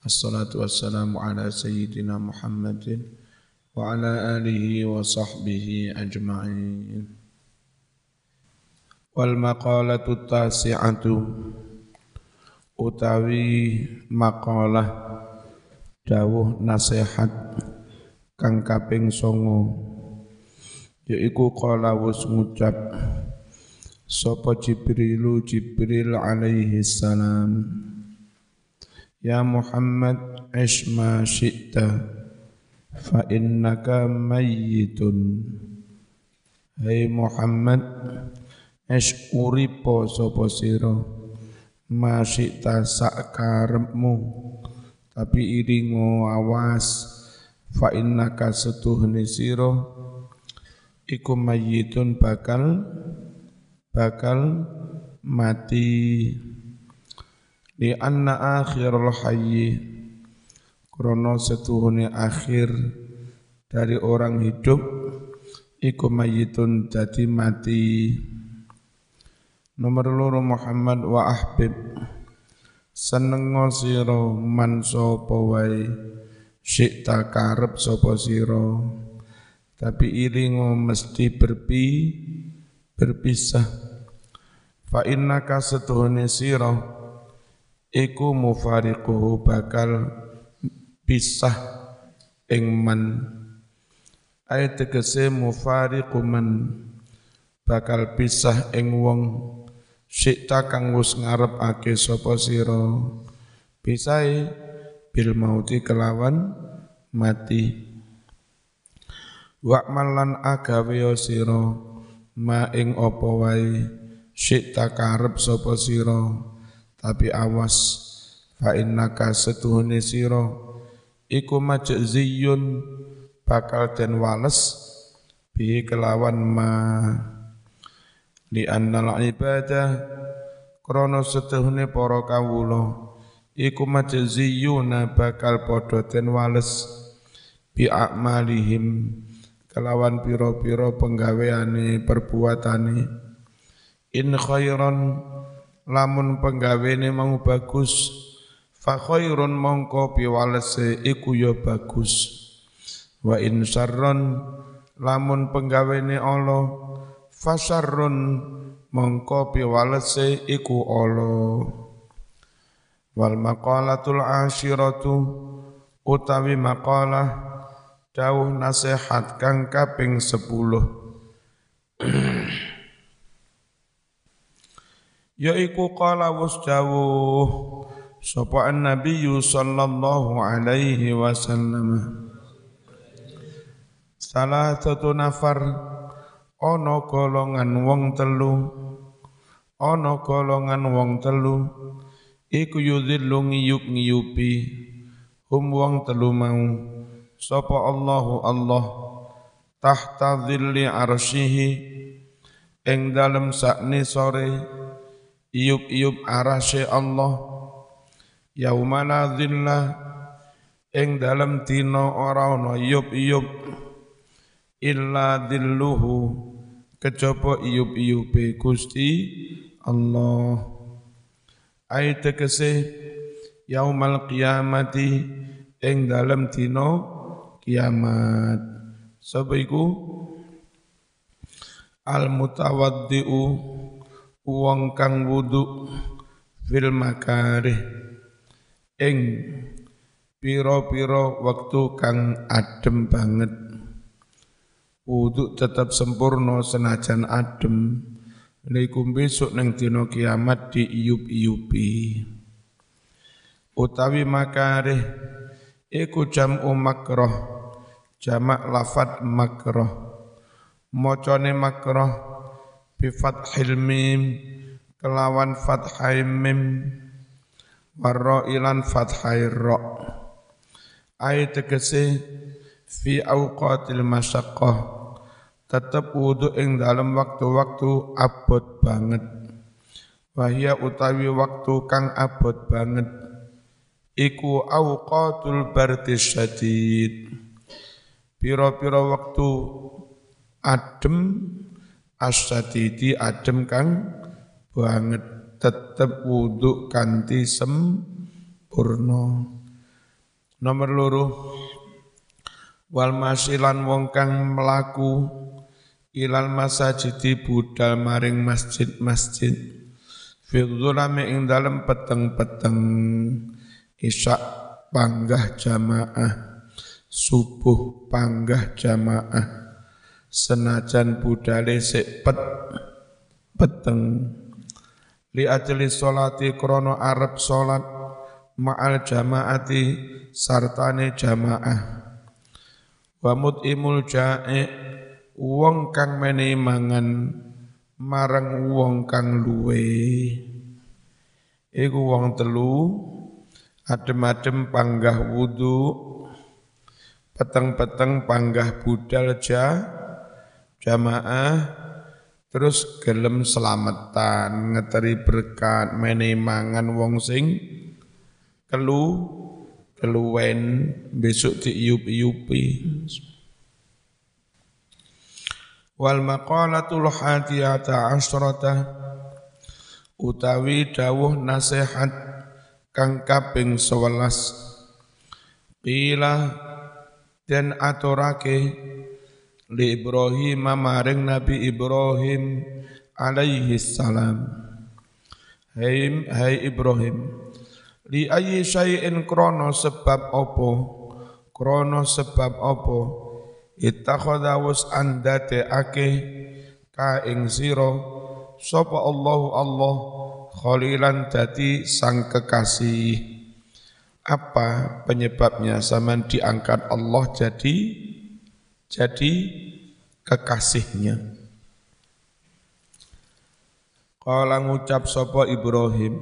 Assalatu wassalamu ala sayyidina Muhammadin wa ala alihi wa sahbihi ajma'in. Wal maqalatu tasi'atu utawi maqalah dawuh nasihat kang kaping songo yaiku qala wus ngucap sapa Jibrilu Jibril alaihi salam Ya Muhammad ish ma syi'ta fa innaka mayyitun. Hai Muhammad ish uripo sapa sira ma syi'ta sakarepmu. Tapi iringo awas fa innaka setuhni sira iku mayyitun bakal bakal mati li anna akhirul hayyi krono setuhune akhir dari orang hidup iku mayitun jadi mati. Nomor loro Muhammad wa ahbib senengo sira man sapa wae karep sapa sira. Tapi ilingo mesti berpi berpisah. Fa innaka setuhune sira iku mufariquhu bakal pisah ing man ayat tegese mufariqu man bakal pisah ing wong sikta kang wis ngarepake sapa sira. Pisahe bil mauti kelawan mati. Wa malan agawe sira ma ing apa wae sikta karep sapa sira tapi awas fa innaka setuhune sira iku majziyun bakal den wales bi kelawan ma. Li annal ibadah krana setuhune para kawula iku majziyuna bakal padha den wales bi a'malihim kelawan pira-pira penggaweane perbuatane. In khairan lamun penggawene mau bagus fa khairun mongko piwalese iku ya bagus. Wa in syarrun lamun penggawene Allah fasarrun mongko piwalese iku Allah wal maqalatul asyiratu utawi maqalah dawuh nasihat kang kaping 10 yaiku qala was dawuh sapa nabi sallallahu alaihi wasallam. Salah satu nafar ana golongan wong telu ana golongan wong telu iku yudhillu ngiyup ngiyupi hum wong telu mau. Sapa Allahu Allah tahta dhilli arsyihi ing dalem sakni sore iyup-iyup arasy Allah. Yaumana dhillah ing dalam dina ora ana iyup-iyup illa dhilluhu kejaba iyup-iyupe Gusti Allah. Ayat tegese yaumal qiyamati ing dalam dina kiamat. Sapa iku? Al mutawaddiu wong kang wudu fil makarih. Ing piro-piro waktu kang adem banget. Wudu tetap sempurna senajan adem. Niku besok neng dina kiamat diiyup-iyupi. Utawi makarih iku jam'u makroh jamak lafat makroh mocone makroh bifathil mim kelawan fathai mim warra ilan fathai ra. Ai tegese fi awqatil masyaqqah tetep wudu ing dalam waktu-waktu abot banget. Wahya utawi waktu kang abot banget. Iku awqatul bardi syadid. Pira-pira waktu adem asyadidi adem kang banget tetep wudu kanthi sempurna. Nomor loro wal masilan wong kang melaku ilal masajidi budal maring masjid-masjid. Fi ing dalem peteng-peteng. Isya panggah jamaah subuh panggah jamaah senajan budale sik pet peteng. Li ajli sholati krono arab sholat ma'al jamaati sartane jamaah. Wa mut'imul ja'i wong kang menehi mangan marang wong kang luwe. Iku wong telu adem-adem panggah wudu peteng-peteng panggah budal ja jamaah terus gelem selamatan ngeteri berkat mene mangan wong sing kelu keluwen besok diiup-iupi wal maqalatul hadiyata asrata utawi dawuh nasihat kang kaping 11 qila dan aturake li Ibrahim maring Nabi Ibrahim alaihi salam. Hai hai Ibrahim li ayyi syai'in krono sebab opo? Krono sebab opo? Ittakhadha was andate ake ka ing sira sapa Allahu Allah khalilan dadi sang kekasih. Apa penyebabnya? Zaman diangkat Allah jadi jadi kekasihnya. Kala ngucap sapa Ibrahim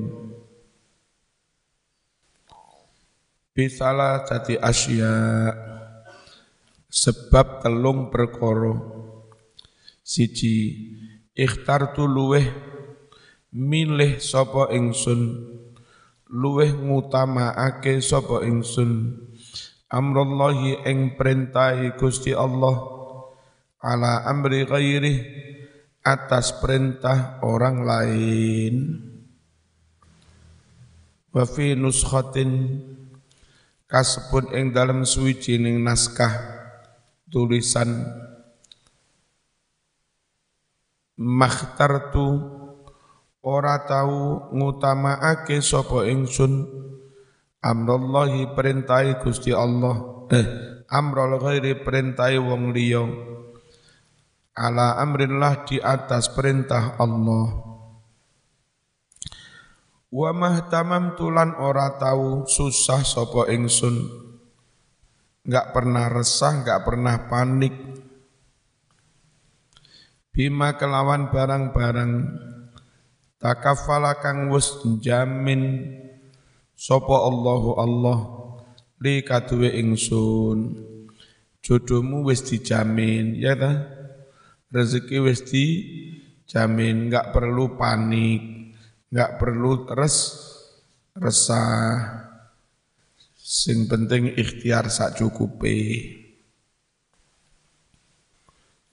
Bisalah jadi asya sebab telung perkara siji ikhtar tu luweh milih sapa ingsun luweh ngutamaake sapa ingsun amrullahi ing perintahi Gusti Allah ala amri ghairi atas perintah orang lain. Wa fi nuskhatin kasebut ing dalam suwijining naskah tulisan makhtartu ora tau ngutamaake sapa ingsun amrullahi perintai Gusti Allah. Eh amrul ghairi perintai wong liya. Ala amrillah di atas perintah Allah. Wa mahtamam tulan ora tahu susah sapa ingsun. Enggak pernah resah enggak pernah panik. Bima kelawan barang-barang. Takafala kang wis jamin Sopo Allahu Allah li kaduwe ingsun. Jodohmu wis dijamin ya ta? Rezeki wis dijamin enggak perlu panik enggak perlu res resah. Sing penting ikhtiar sak cukupe.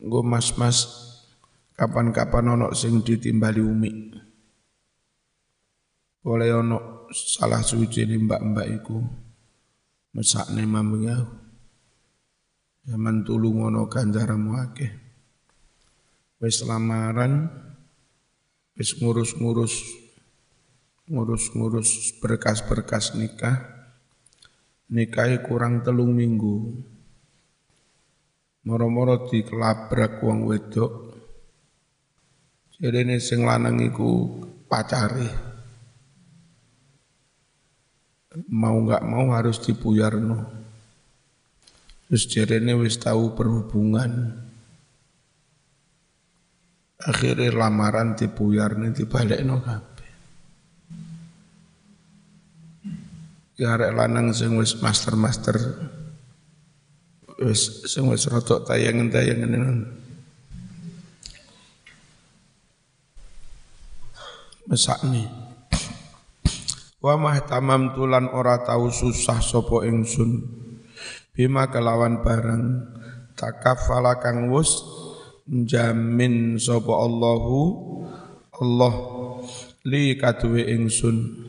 Nggo mas-mas kapan-kapan ono sing ditimbali umi. Boleh ono salah suci ini mbak-mbak iku mesakne mamengau zaman tulu ngono ganjaramu akeh. Wis lamaran wis ngurus-ngurus ngurus-ngurus berkas-berkas nikah. Nikahi kurang telung minggu. Moro-moro dikelabrak wong wedok. Jadi ini sing lanang iku mau nggak mau harus dipuyarno. Terus jarene wis tahu perhubungan. Akhirnya lamaran dipuyarne dibalekno kabeh. Ya arek lanang sing wis master-master Wis sing wis rada tayangan-tayangan. Mesakne. Wa mah tamam tulan ora tau susah sapa ingsun. Bima kelawan barang takafala kang wus jamin sapa Allahu Allah li kaduwe ingsun.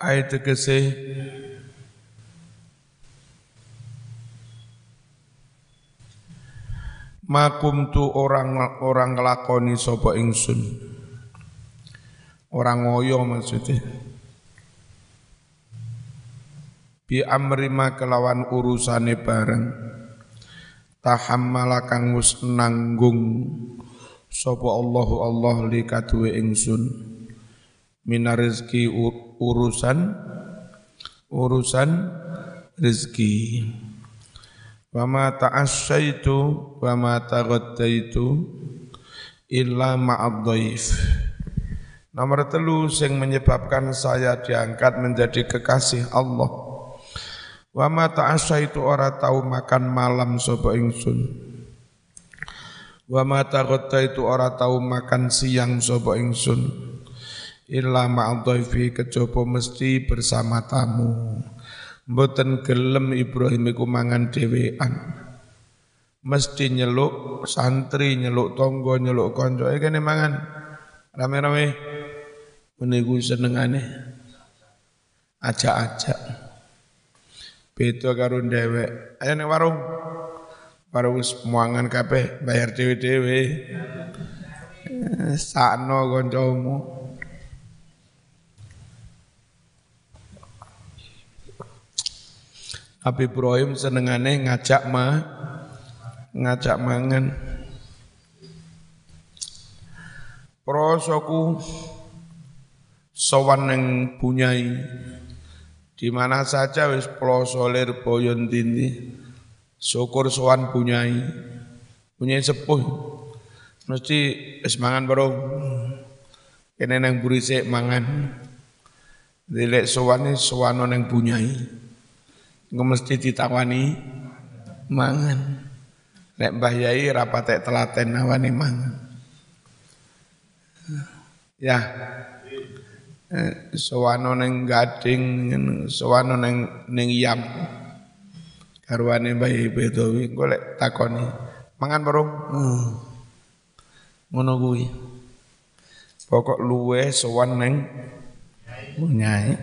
Ayat tegese Makum tu orang orang ngelakoni sapa ingsun. Orang ngoyo maksudnya. Bi amri ma kelawan urusane bareng. Tahammala kang wis nanggung sapa Allahu Allah li kaduwe ingsun. Minar rezeki urusan urusan rezeki. Wa ma ta'assaitu wa ma taghattaitu illa ma'ad dhaif. Nomor telu sing menyebabkan saya diangkat menjadi kekasih Allah. Wa ma ta'assaitu ora tahu makan malam sapa ingsun. Wa ma taghattaitu ora tahu makan siang sapa ingsun. Illa ma'ad dhaifi kejaba mesti bersama tamu. Mboten gelem Ibrahim iku mangan dhewean. Mesti nyeluk santri, nyeluk tonggo, nyeluk kanca. Iki kene mangan rame-rame. Meniku senengane. Ajak-ajak. Beda karo dhewek. Ayo nek warung. Warung wis mangan kabeh, bayar dhewe-dhewe. Sakno kancamu. Nabi Ibrahim senengane ngajak ma ngajak mangan. Prosoku sowan neng bunyai di mana saja wis ploso lir boyon dindi syukur sowan bunyai bunyai sepuh mesti wis mangan bareng kene nang burisik mangan dilek sowan sowan neng bunyai Engko mesti ditawani mangan. Nek Mbah Yai rapatek telaten nawani mangan. Ya. Sewano neng gading, sewano neng neng yam. Karwane Mbah Yai Bedowi golek takoni. Mangan bareng. Hmm. Ngono kuwi. Pokok luwe sowan neng nyai.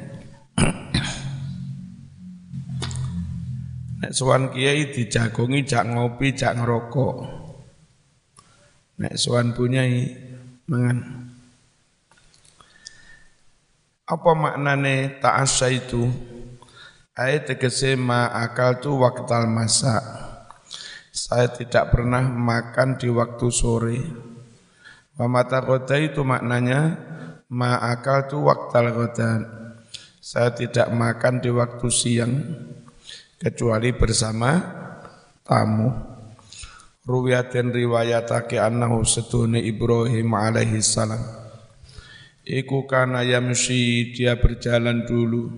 Nek sowan kiai dijagongi jak ngopi, jak ngerokok. Nek sowan punyai mangan. Apa maknane ta'asa itu? Ayat tegese akal tu waktal masa. Saya tidak pernah makan di waktu sore. Mata kota itu maknanya ma akal tu waktal kota. Saya tidak makan di waktu siang kecuali bersama tamu. Ruwiyatin riwayatake annahu setune Ibrahim alaihi salam. Iku kana yamsi dia berjalan dulu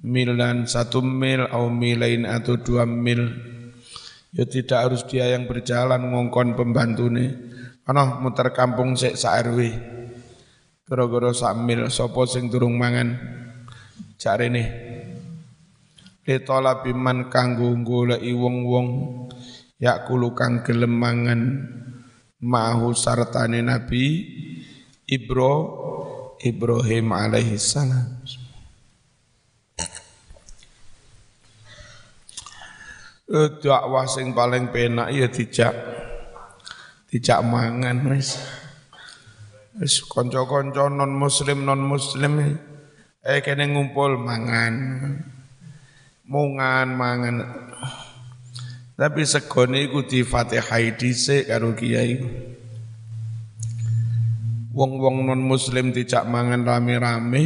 milan satu mil atau milain atau dua mil. Ya tidak harus dia yang berjalan ngongkon pembantune. Ana muter kampung sik sak RW. Gara-gara sak mil sapa sing durung mangan. Jarene litolabi man kanggo goleki wong-wong yakulu kang gelem mangan mahu sartane Nabi Ibro Ibrahim alaihi salam. Eh, dakwah sing paling penak ya dijak dijak mangan wis. Wis kanca-kanca non muslim non muslim eh kene ngumpul mangan mungan mangan tapi segone iku difatihai dhisik karo kiai wong-wong non muslim dijak mangan rame-rame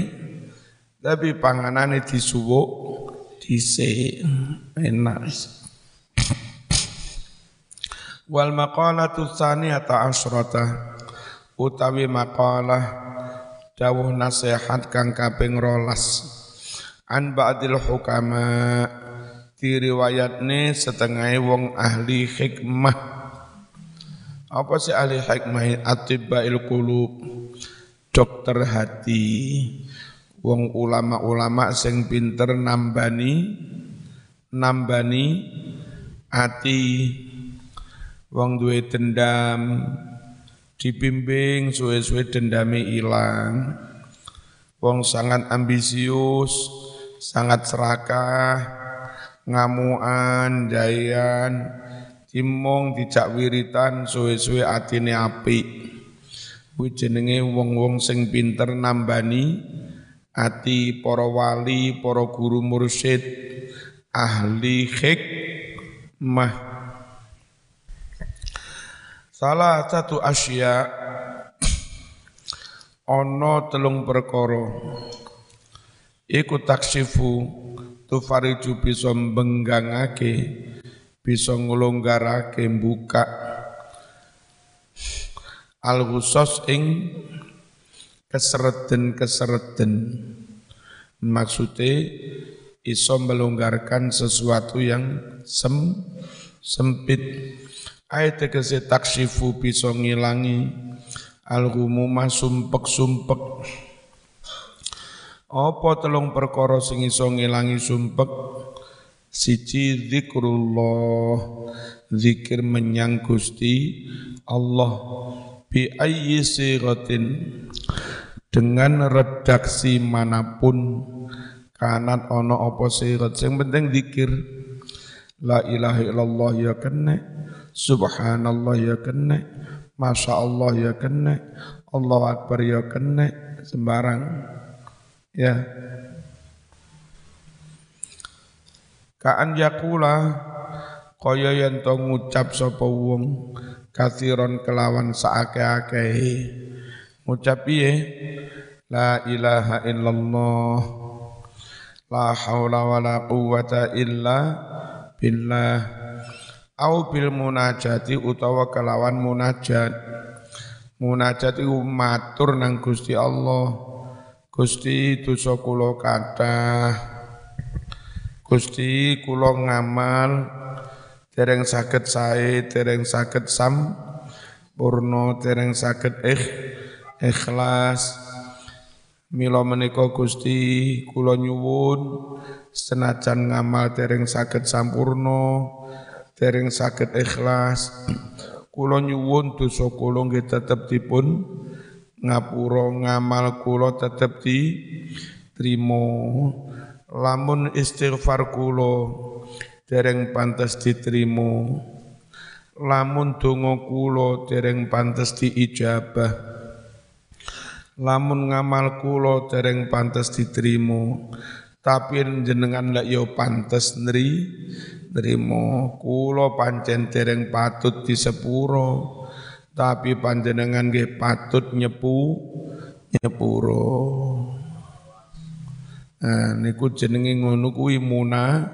tapi panganane disuwuk dhisik enak. Wal maqalatu tsaniyata asyrata utawi maqalah dawuh nasihat kang kaping rolas. An ba'dil hukama diriwayatne setengah wong ahli hikmah apa sih ahli hikmah atibail qulub? Dokter hati. Wong ulama-ulama sing pinter nambani nambani ati. Wong duwe dendam dibimbing suwe-suwe dendame ilang. Wong sangat ambisius sangat serakah ngamuan jayan timong dijak wiritan suwe-suwe atine apik. Kuwi jenenge wong-wong sing pinter nambani ati para wali para guru mursyid ahli hikmah salah satu asya ono telung perkara. Iku taksifu tufariju bisa benggangake bisa nglonggarake buka al khusus ing kesereden-kesereden. Maksudnya iso melonggarkan sesuatu yang sem sempit. Ayat tegese taksifu bisa ngilangi al sumpek-sumpek. Apa telung perkara sing iso ngilangi sumpek? Siji zikrullah, zikir menyang Gusti Allah. Bi ayyi dengan redaksi mana pun. Kanat ono apa sirat sing penting zikir. La ilaha illallah ya kena subhanallah ya kena masya Allah ya kena Allah akbar ya kena sembarang. Ya Kaan yakula kaya yen to ngucap sapa wong kathiron kelawan saake-akeh ngucap piye? La ilaha illallah la haula wala quwata illa billah au bil munajati utawa kelawan munajat. Munajat iku matur nang Gusti Allah. Gusti dosa kula kathah Gusti kula ngamal dereng saged sae dereng saged sam purna dereng saged ikh ikhlas. Mila menika Gusti kula nyuwun senajan ngamal dereng saged sampurna dereng saged ikhlas. Kula nyuwun dosa kula nggih tetep dipun ngapura ngamal kula tetep di trimo lamun istighfar kula dereng pantes diterima. Lamun donga kula dereng pantes diijabah. Lamun ngamal kula dereng pantes diterima. Tapi jenengan lak yo pantes nri nrimo. Kula pancen dereng patut disepuro. Tapi panjenengan nggih patut nyepu nyepuro nah niku jenenge ngono kuwi muna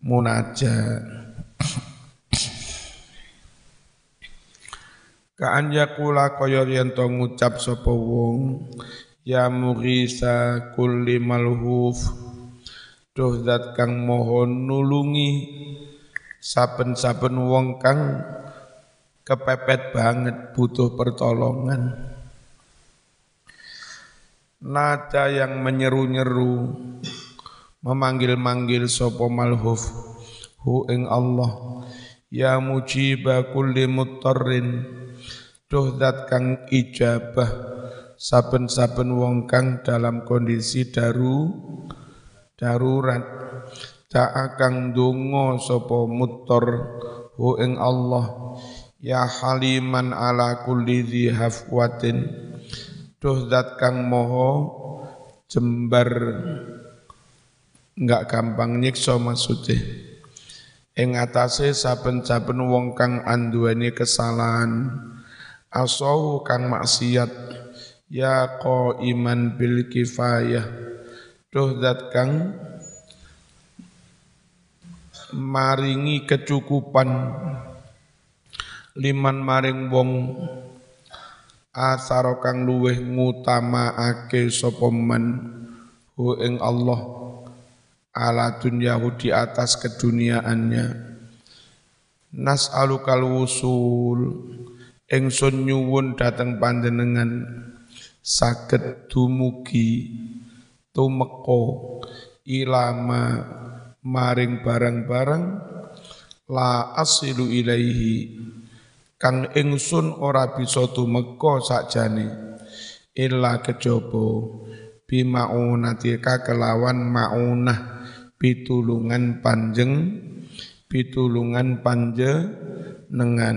munajat Kaan yakula kaya yen to ngucap sapa wong ya mughisa kulli malhuf Duh zat kang mohon nulungi saben-saben wong kang kepepet banget butuh pertolongan. Nada yang menyeru-nyeru, memanggil-manggil sopo malhuf, hu ing Allah, ya mujiba kulli mutarrin, duh dat kang ijabah, saben-saben wong kang dalam kondisi daru, darurat, tak akan dungo sopo mutor, hu ing Allah, Ya haliman ala kulli dhi hafwatin Duh zat kang moho jembar. Enggak gampang nyiksa maksudnya ing atase saben-saben wong kang anduweni kesalahan. Asau kang maksiat. Ya iman bil kifayah. Duh zat kang maringi kecukupan. Liman maring wong asaro kang luweh ngutamaake sapa men hu ing Allah ala dunyahu di atas keduniaannya. Nas'alukal wusul ingsun nyuwun dateng panjenengan. Saged dumugi tumeka ilama maring barang-barang la asilu ilaihi kang ingsun ora bisa tumeka sakjane. Illa kejaba bimaunatika kelawan maunah pitulungan panjeng pitulungan panjenengan.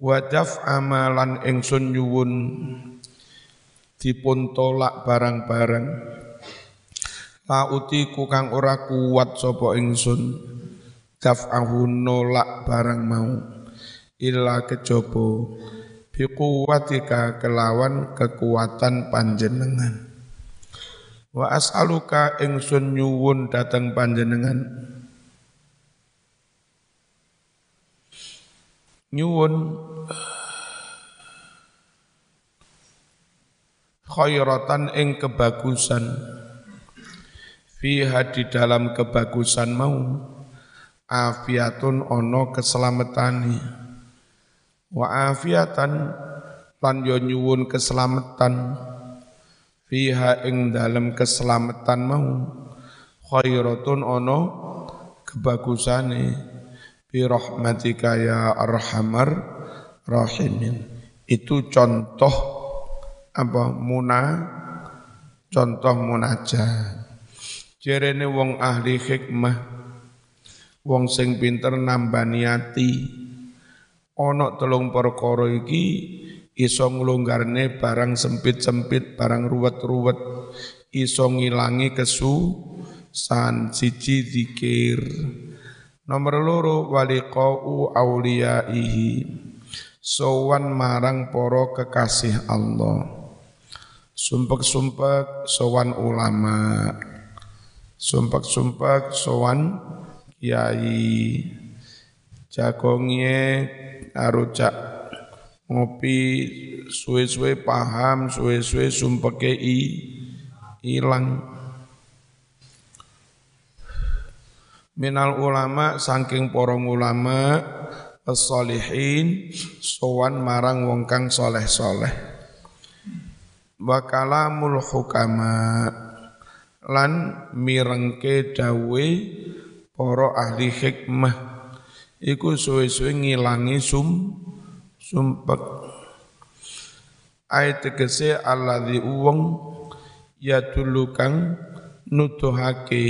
Wadaf amalan ingsun nyuwun dipun tolak barang-barang. La utiku kang ora kuat sapa ingsun daf'ahu nolak barang mau. Illa kejaba biquwatika kelawan kekuatan panjenengan. Wa as'aluka ingsun nyuwun datang panjenengan. Nyuwun. Khairatan ing kebagusan. Fiha di dalam kebagusan mau afiatun ono keselamatani wa afiatan lan yo nyuwun keselamatan. Fiha ing dalam keselamatan mau khairatun ono kebagusane bi rahmatika ya arhamar rahimin. Itu contoh apa? Muna contoh munajat. Jerene wong ahli hikmah wong sing pinter nambani ati ana telung perkara iki iso nglonggarne barang sempit-sempit, barang ruwet-ruwet, iso ngilangi san siji zikir. Nomor loro waliqau auliyaihi. Sowan marang poro kekasih Allah. Sumpek-sumpek sowan ulama. Sumpek-sumpek sowan kiai. Jagongnya arujak ngopi suwe-suwe paham, suwe-suwe sumpeke i ilang. Minal ulama saking porong ulama as-solihin sowan marang wong kang soleh-soleh. Wa kalamul hukama lan mirengke dawe para ahli hikmah iku suwe-suwe ngilangi sum sumpek. Ayat tegese alladzi uwong ya kang nutuhake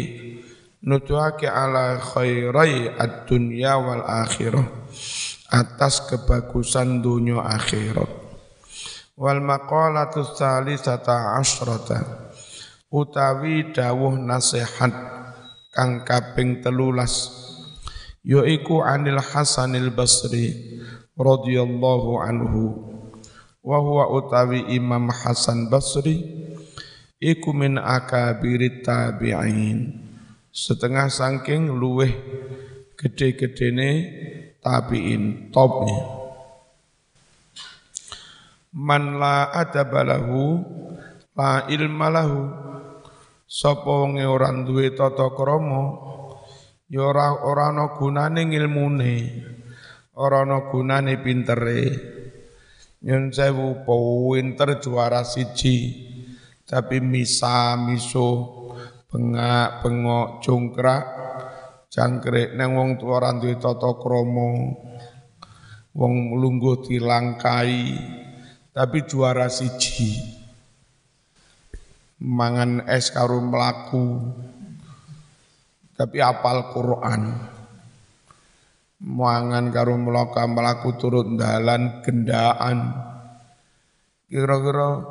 nutuhake ala khairai ad-dunya wal akhirah atas kebagusan dunia akhirat. Wal maqalatu salisata asrata utawi dawuh nasihat kang kaping telulas yaiku anil Hasanil Basri radhiyallahu anhu. Wa huwa utawi Imam Hasan Basri iku min akabirit tabi'in. Setengah saking luweh gede-gedene tabi'in top man la adaba lahu la ilma lahu sapa wong ora duwe tata krama ya ora ora ana gunane ngilmune ora ana gunane pintere. Nyun sewu pinter juara siji tapi misa miso bengak bengok jongkrak jangkrik. Neng wong tuwa ora duwe tata krama wong lungguh dilangkai tapi juara siji mangan es karo mlaku. Tapi apal Quran. Mangan karo mloka mlaku turut dalan gendaan. Kira-kira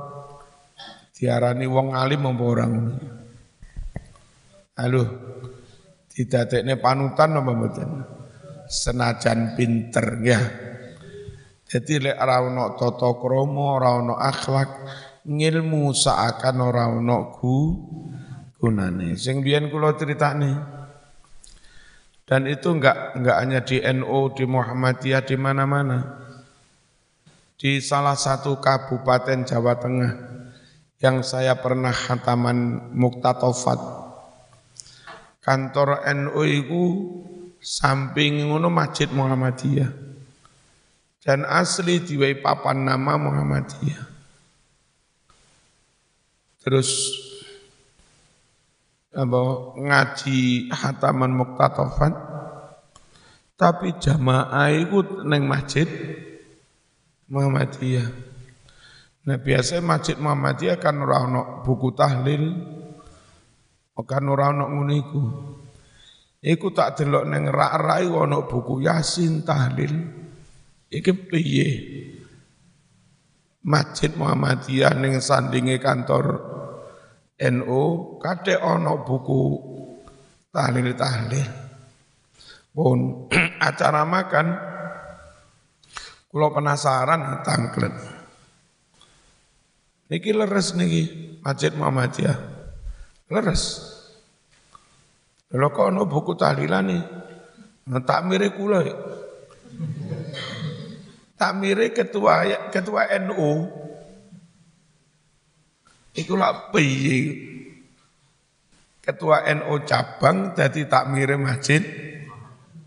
diarani wong alim apa orang Halo didadekne panutan apa mboten? Senajan pinter ya. Jadi lek ora ana tata krama ora ana akhlak ngilmu seakan ora ana gunane. Sing biyen kula critakne dan itu enggak enggak hanya di NU, di Muhammadiyah, di mana-mana. Di salah satu kabupaten Jawa Tengah yang saya pernah hataman muktatofat kantor NU itu samping ngono Masjid Muhammadiyah. Dan asli diwai papan nama Muhammadiyah terus apa ngaji hataman muktatofat tapi jamaah ikut neng masjid Muhammadiyah Nah biasa masjid Muhammadiyah kan ora buku tahlil, kan ora ngono iku. Tak delok ning rak-rak ono buku Yasin tahlil. Iki piye? Masjid Muhammadiyah ning sandinge kantor NU kadek ono buku tahlil-tahlil. Pun acara makan, kalau penasaran tangklet. Niki leres niki Masjid Muhammadiyah. Leres. Lho kok ono buku tahlilan nih. Nah, tak mire kula. Tak mire ketua ketua NU. Iku lak piye? Ketua NU cabang jadi tak mire Masjid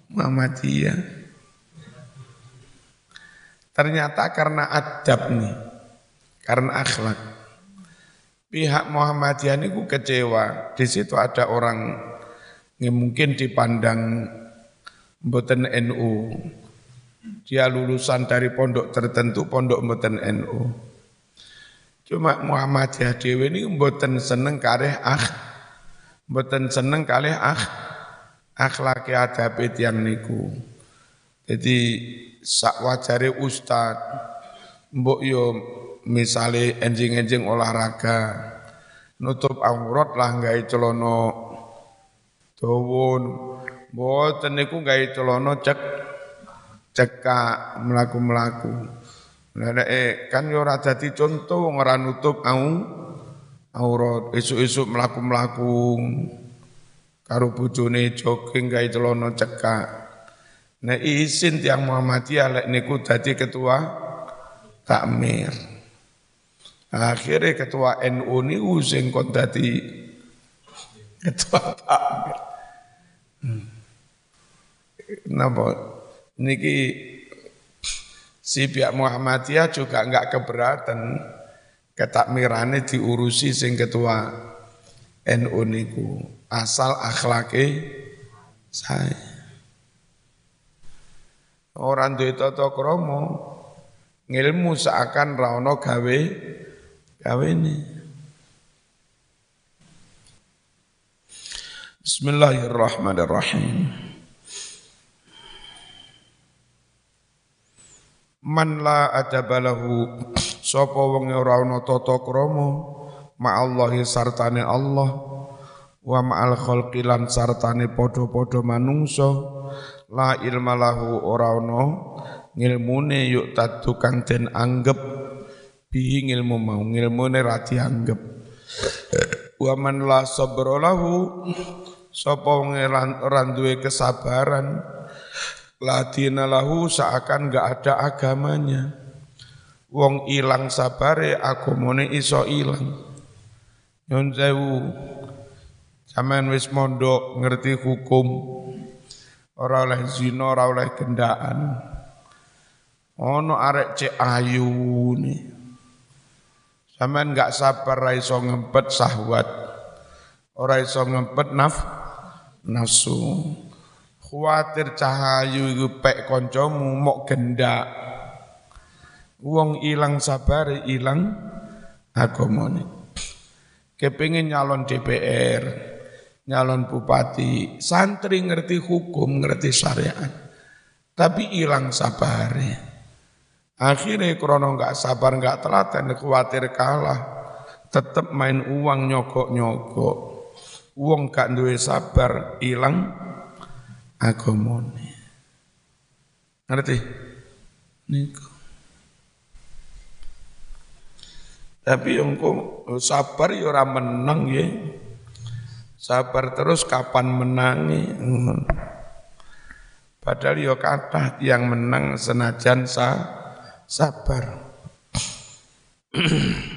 Muhammadiyah. Ternyata karena adab nih karena akhlak. Pihak Muhammadiyah ini kecewa. Di situ ada orang yang mungkin dipandang mboten NU. Dia lulusan dari pondok tertentu, pondok mboten NU. Cuma Muhammadiyah dewi ini mboten seneng kareh akh, mboten seneng kalih akh, akhlaki adabe yang niku. Jadi sak wajare ustad, mbok yo misale enjing-enjing olahraga nutup aurat lah gawe celana dawun mboten niku gawe celana cek cekak melaku-melaku Lah eh kan yo ora dadi contoh ora nutup au aurat esuk-esuk melaku-melaku karo bojone jogging gawe celana cekak Nek izin tiang Muhammadiyah lek niku dadi ketua takmir. Akhirnya ketua NU ini sing kon dadi ketua takmir. Hmm. Napa niki si pihak Muhammadiyah juga enggak keberatan ketakmirane diurusi sing ketua NU niku asal akhlake saya. Orang duwe tata krama ngilmu seakan ra gawe ini. Bismillahirrahmanirrahim. Man la adabalahu sapa wong ora ana tata krama ma'allahi sartane Allah wa ma'al khalqi lan sartane padha-padha manungsa la ilma lahu ora ana ngilmune yuk kang den anggap bihi ngilmu mau ngilmune ra dianggep. Wa man la sabra lahu sapa wong ora duwe kesabaran ladina lahu seakan enggak ada agamanya. Wong ilang sabare agamane iso ilang. Nyun sewu. Sampean wis mondok ngerti hukum. Ora oleh zina ora oleh gendaan. Ono arek cek ayu nih Sampean enggak sabar ra iso ngempet sahwat. Ora iso ngempet naf nafsu. Khawatir cahayu iku pek kancamu mok gendak. Wong ilang sabar ilang agamane. Kepingin nyalon DPR, nyalon bupati, santri ngerti hukum, ngerti syariat. Tapi hilang sabarnya. Akhirnya krono nggak sabar nggak telaten khawatir kalah, tetap main uang nyokok, uang gak duwe sabar hilang agamone. Ngerti? Niku. Tapi yang sabar ya ora menang ya. Sabar terus kapan menangi. Padahal ya kata yang menang senajan sa sabar.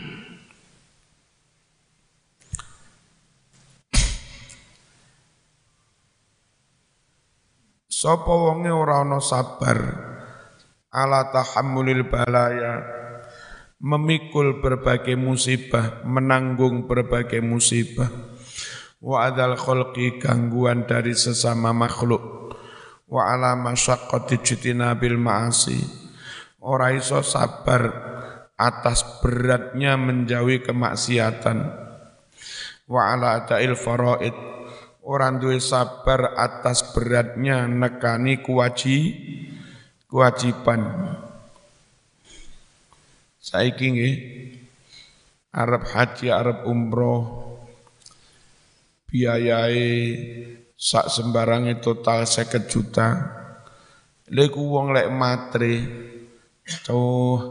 sapa wonge ora ana sabar? Ala tahammulil balaya. Memikul berbagai musibah menanggung berbagai musibah. Wa adal khalqi gangguan dari sesama makhluk. Wa ala masyaqqati bil ma'asi. Ora iso sabar atas beratnya menjauhi kemaksiatan. Wa ala ta'il faraid orang duwe sabar atas beratnya nekani kuwaji kewajiban. Saiki nggih Arab haji Arab umroh biayai sak sembarange total 50 juta. Lek wong lek matre tuh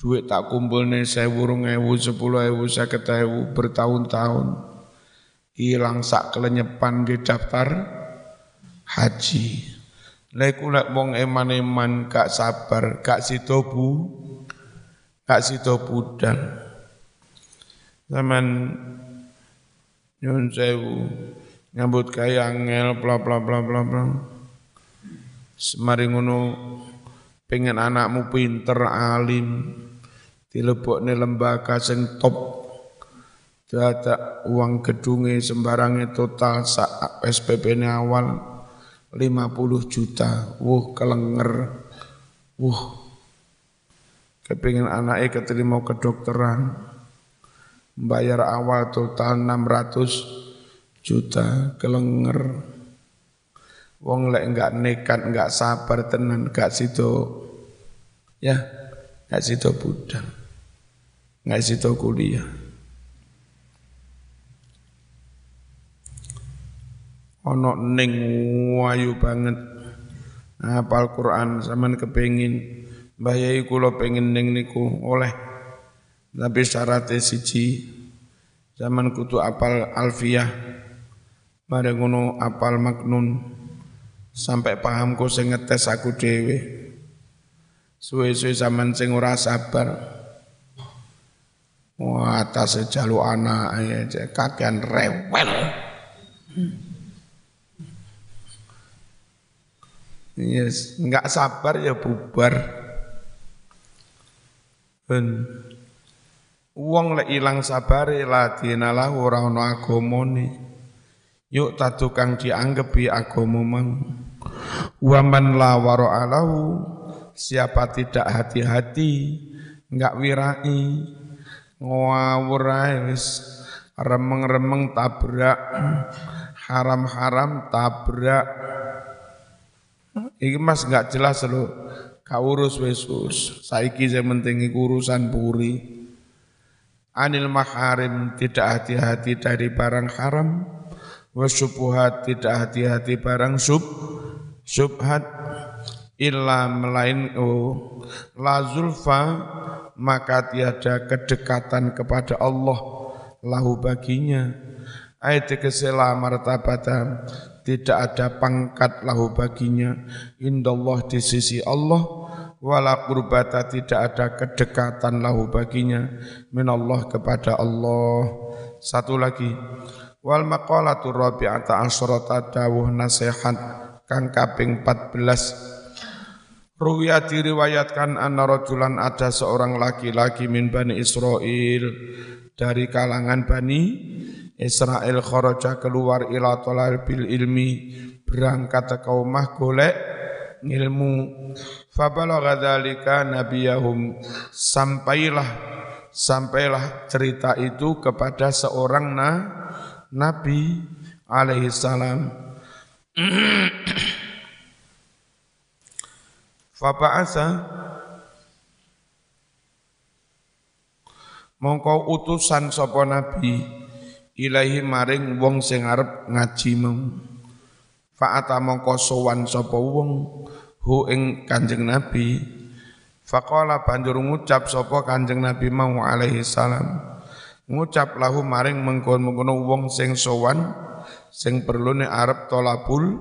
duit tak kumpul nih saya burung ewu sepuluh ewu saya ewu bertahun-tahun hilang sak kelenyepan di daftar haji. Lek wong eman-eman gak sabar gak sito bu gak sito budal. Zaman nyun sewu nyambut kaya angel bla bla bla bla bla. Semari ngono pengen anakmu pinter alim dilebokne lembaga sing top Dada uang gedungnya sembarangnya total sak SPP ini awal 50 juta. Wuh kelenger. Wuh. Kepingin anaknya keterima kedokteran. Bayar awal total 600 juta. Kelenger. Wong lek enggak nekat, enggak sabar tenan, enggak situ. Ya, enggak situ budang ngasih tau kuliah. Ono ning wayu banget. Hafal Quran zaman kepengin. Mbah Yai kula pengen ning niku oleh. Tapi syaratnya siji. Zaman kutu apal alfiyah mari ngono apal maknun. Sampai paham ku sing ngetes aku dhewe. Suwe-suwe zaman sing ora sabar. Wah, atas jalu anak ya, kakean rewel. Yes, enggak sabar ya bubar. Ben wong lek ilang sabare ladinalah ora ana agamane. Yuk tak tukang dianggap bi agama mang. Waman la alahu siapa tidak hati-hati, enggak wirai, ngawur remeng-remeng tabrak haram-haram tabrak iki mas nggak jelas lo kaurus wesus saiki saya penting urusan puri. Anil maharim tidak hati-hati dari barang haram. Wasyubuhat tidak hati-hati barang sub subhat illa melain oh la zulfa maka tiada kedekatan kepada Allah lahu baginya. Ayat kesela martabatan tidak ada pangkat lahu baginya. Indallah di sisi Allah. Wala qurbata tidak ada kedekatan lahu baginya. Minallah kepada Allah. Satu lagi. Wal maqalatu rabi'ata asyrata dawuh nasihat kang kaping 14 Ruwiya diriwayatkan anna rajulan ada seorang laki-laki min Bani Israel dari kalangan Bani Israel kharaja keluar ila bil ilmi berangkat ke kaumah golek ilmu fabalagha dzalika nabiyahum. Sampailah sampailah cerita itu kepada seorang na, nabi alaihi salam. Faba'asa. Mongko utusan sapa nabi ilahi maring wong sing arep ngaji mau fa'ata mongko sowan sapa wong hu ing Kanjeng Nabi. Faqala banjur ngucap sapa Kanjeng Nabi mau alaihi salam. Ngucap lahu maring mengkon-mengkono wong sing sowan sing perlune arep tolabul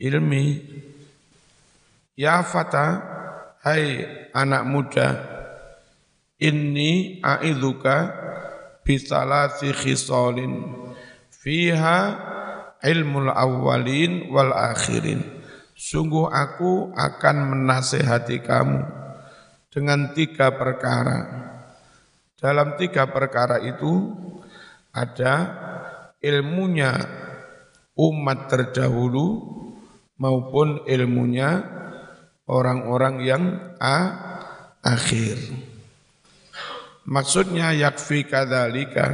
ilmi. Ya fata, hai anak muda, inni a'idzuka bisalasi khisalin fiha ilmul awwalin wal akhirin. Sungguh aku akan menasehati kamu dengan tiga perkara. Dalam tiga perkara itu ada ilmunya umat terdahulu maupun ilmunya orang-orang yang a, akhir. Maksudnya yakfi kadzalika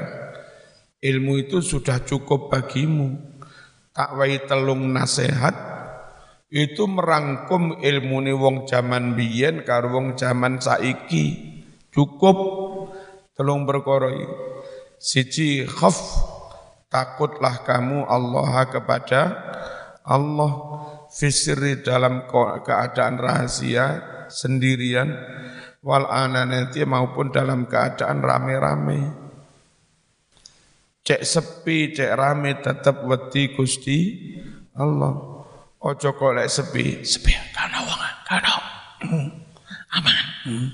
ilmu itu sudah cukup bagimu. Takwai telung nasihat itu merangkum ilmu ni wong zaman biyen karo wong zaman saiki. Cukup telung perkara Siji khaf takutlah kamu Allah kepada Allah fisri dalam keadaan rahasia sendirian wal ananati maupun dalam keadaan rame-rame. Cek sepi, cek rame tetap wedi Gusti Allah. Ojo kok lek sepi, sepi kana wong. Hmm. Aman. Hmm.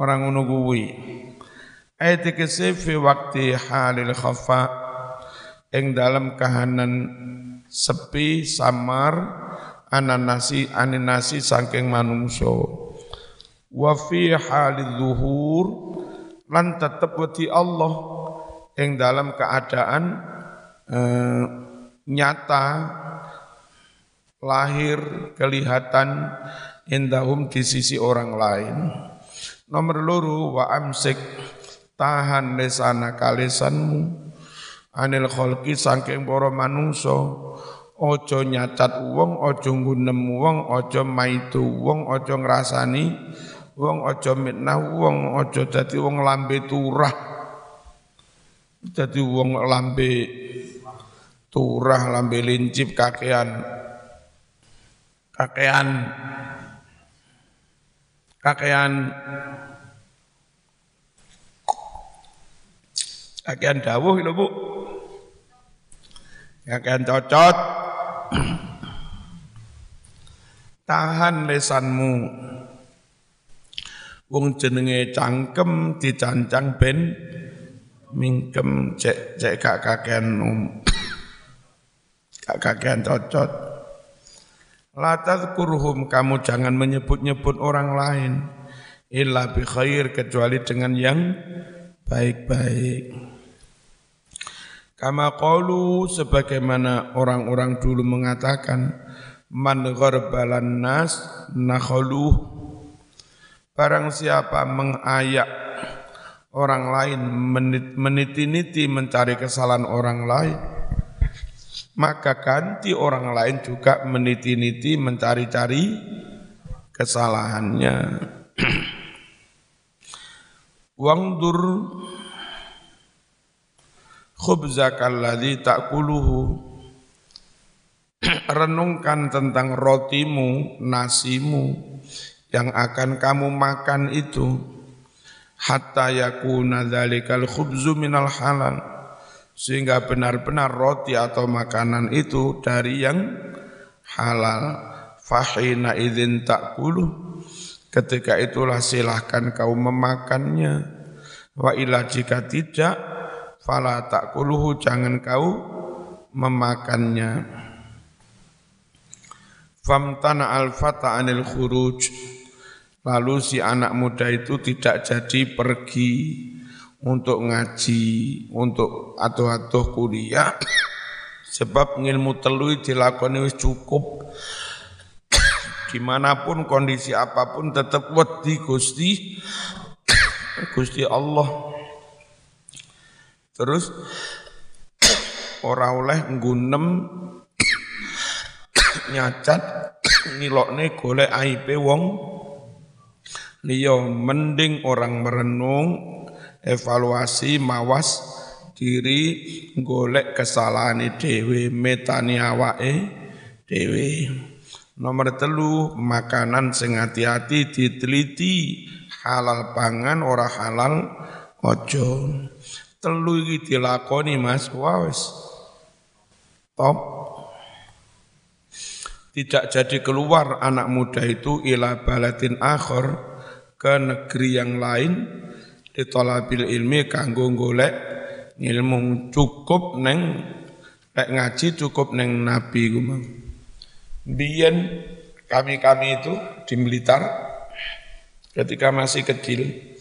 Orang ngono kuwi. Ayat tegese fi waktu halil khafa ing dalam kahanan sepi samar ananasi aninasi saking manungso wa fi halil zuhur lan tetep wedi Allah yang dalam keadaan eh, nyata lahir kelihatan indahum di sisi orang lain. Nomor luru wa amsik tahan lesana kalisanmu anil kholki saking para manungso ojo nyacat wong ojo ngunem wong ojo maitu ojo ngrasani wong ojo mitnah wong ojo dadi wong lambe turah. Jadi wong lambe turah lambe lincip kakean. Kakean. Kakean. Kakean dawuh lho Bu. Kakean cocot. Tahan lesanmu wong jenenge cangkem dicancang ben mingkem cek cek kak kakean um, kak kakean cocot Latat kurhum kamu jangan menyebut-nyebut orang lain illa bi khair kecuali dengan yang baik-baik. Kama qalu sebagaimana orang-orang dulu mengatakan man gharbalan nas nakhaluh barang siapa mengayak orang lain meniti-niti mencari kesalahan orang lain maka ganti orang lain juga meniti-niti mencari-cari kesalahannya. Wangdur khubzakal ladzi ta'kuluhu. Renungkan tentang rotimu nasimu yang akan kamu makan itu hatta yakuna dzalikal khubzu minal halal. Sehingga benar-benar roti atau makanan itu dari yang halal. Fahina idzin takulu ketika itulah silahkan kau memakannya. Wa ila jika tidak fala takuluhu jangan kau memakannya. Famtana al fata anil khuruj Lalu si anak muda itu tidak jadi pergi untuk ngaji, untuk atuh-atuh kuliah. Sebab ilmu telu dilakoni wis cukup. Di mana pun kondisi apa pun tetap wedi Gusti Gusti Allah. Terus ora oleh nggunem nyacat nilokne golek aibe wong liya mending orang merenung evaluasi mawas diri golek kesalahan dewe metani awake dewe nomor telu makanan sing hati-hati diteliti. Halal pangan ora halal ojo. Telu iki dilakoni Mas. Wis. Top. Tidak jadi keluar anak muda itu ila balatin akhir ke negeri yang lain ditolabil ilmi kanggo golek ilmu cukup neng Lek ngaji cukup neng Nabi ku mang. Biyen kami-kami itu di Blitar ketika masih kecil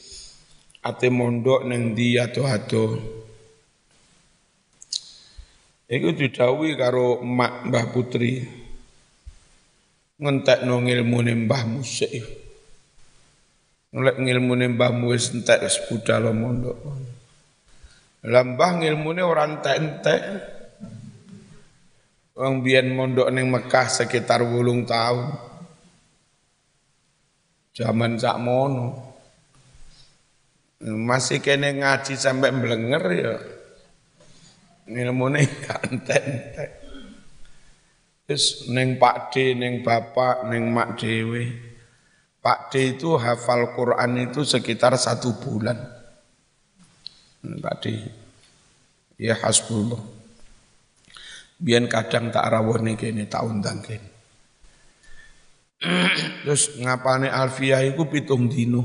ate mondok neng di atau ado Iku didhawuhi karo Mak Mbah Putri ngentekno ngilmune Mbah Musik. Lek ngilmune Mbah wis entek wis budal mondok. Lah Mbah ngilmune ora entek-entek. Wong biyen mondok ning Mekah sekitar wulung tahun. Zaman sak mono. Masih kene ngaji sampai mblenger ya. Ilmune gak entek-entek. Terus neng Pak D, neng Bapak, neng Mak Dewe. Pak D itu hafal Quran itu sekitar satu bulan. Pak D. Ya hasbullah. Biar kadang tak rawone kene tak undang kene. Terus ngapane Alfiyah iku pitung dino.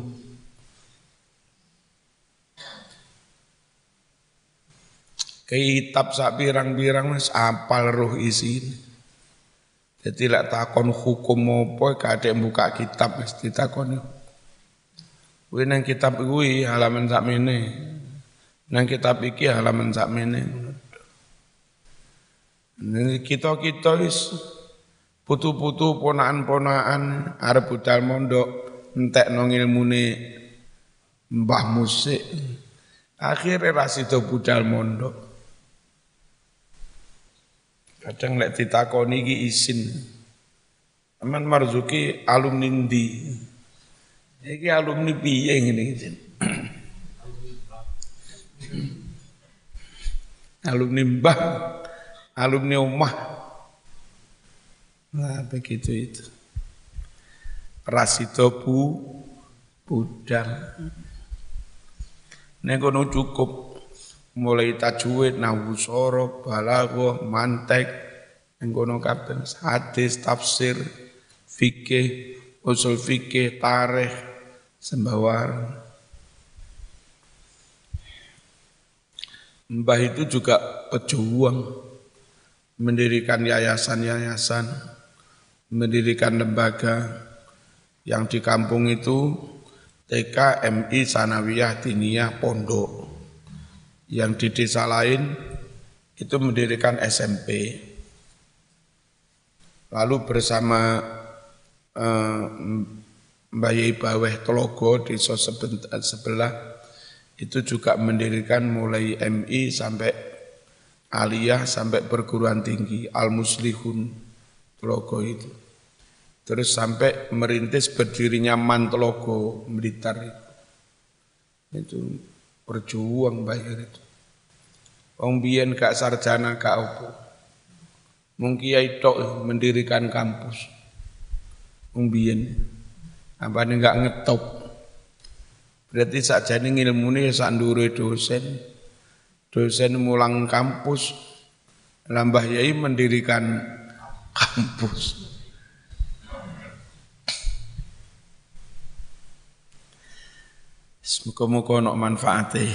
Kitab sak pirang-pirang wis apal roh isi. Jadi lek takon hukum apa kadek buka kitab wis ditakoni. Kuwi nang kitab kuwi halaman sak mene. Nang kitab iki halaman sak mene. Kita-kita wis putu-putu ponaan-ponaan arep budal mondok entekno ilmune Mbah Musik. Akhirnya rasido budal mondok. Kadang lek ditakoni iki isin. Aman Marzuki alumni ndi? Iki alumni piye ngene iki. alumni Mbah, alumni Umah. Nah, begitu itu. Rasido bu budal. Nek cukup mulai tajwid, nahwu sorof, balaghah, mantek, engkono kabeh hadis, tafsir, fikih, usul fikih, tarikh, sembawar. Mbah itu juga pejuang mendirikan yayasan-yayasan, mendirikan lembaga. Yang di kampung itu TK, MI, Sanawiyah, Diniyah, Pondok yang di desa lain itu mendirikan SMP. Lalu bersama eh, Mbak Yai Baweh Telogo di sebelah itu juga mendirikan mulai MI sampai aliyah sampai perguruan tinggi Al Muslihun Telogo itu. Terus sampai merintis berdirinya Mantelogo itu. Itu berjuang bayar itu. Wong biyen gak sarjana gak opo. Mung kiai tok mendirikan kampus. Wong biyen apane gak ngetop. Berarti sakjane ilmune sak ndure dosen. Dosen mulang kampus. Lambah Yai mendirikan kampus. Semoga-moga ono manfaatnya.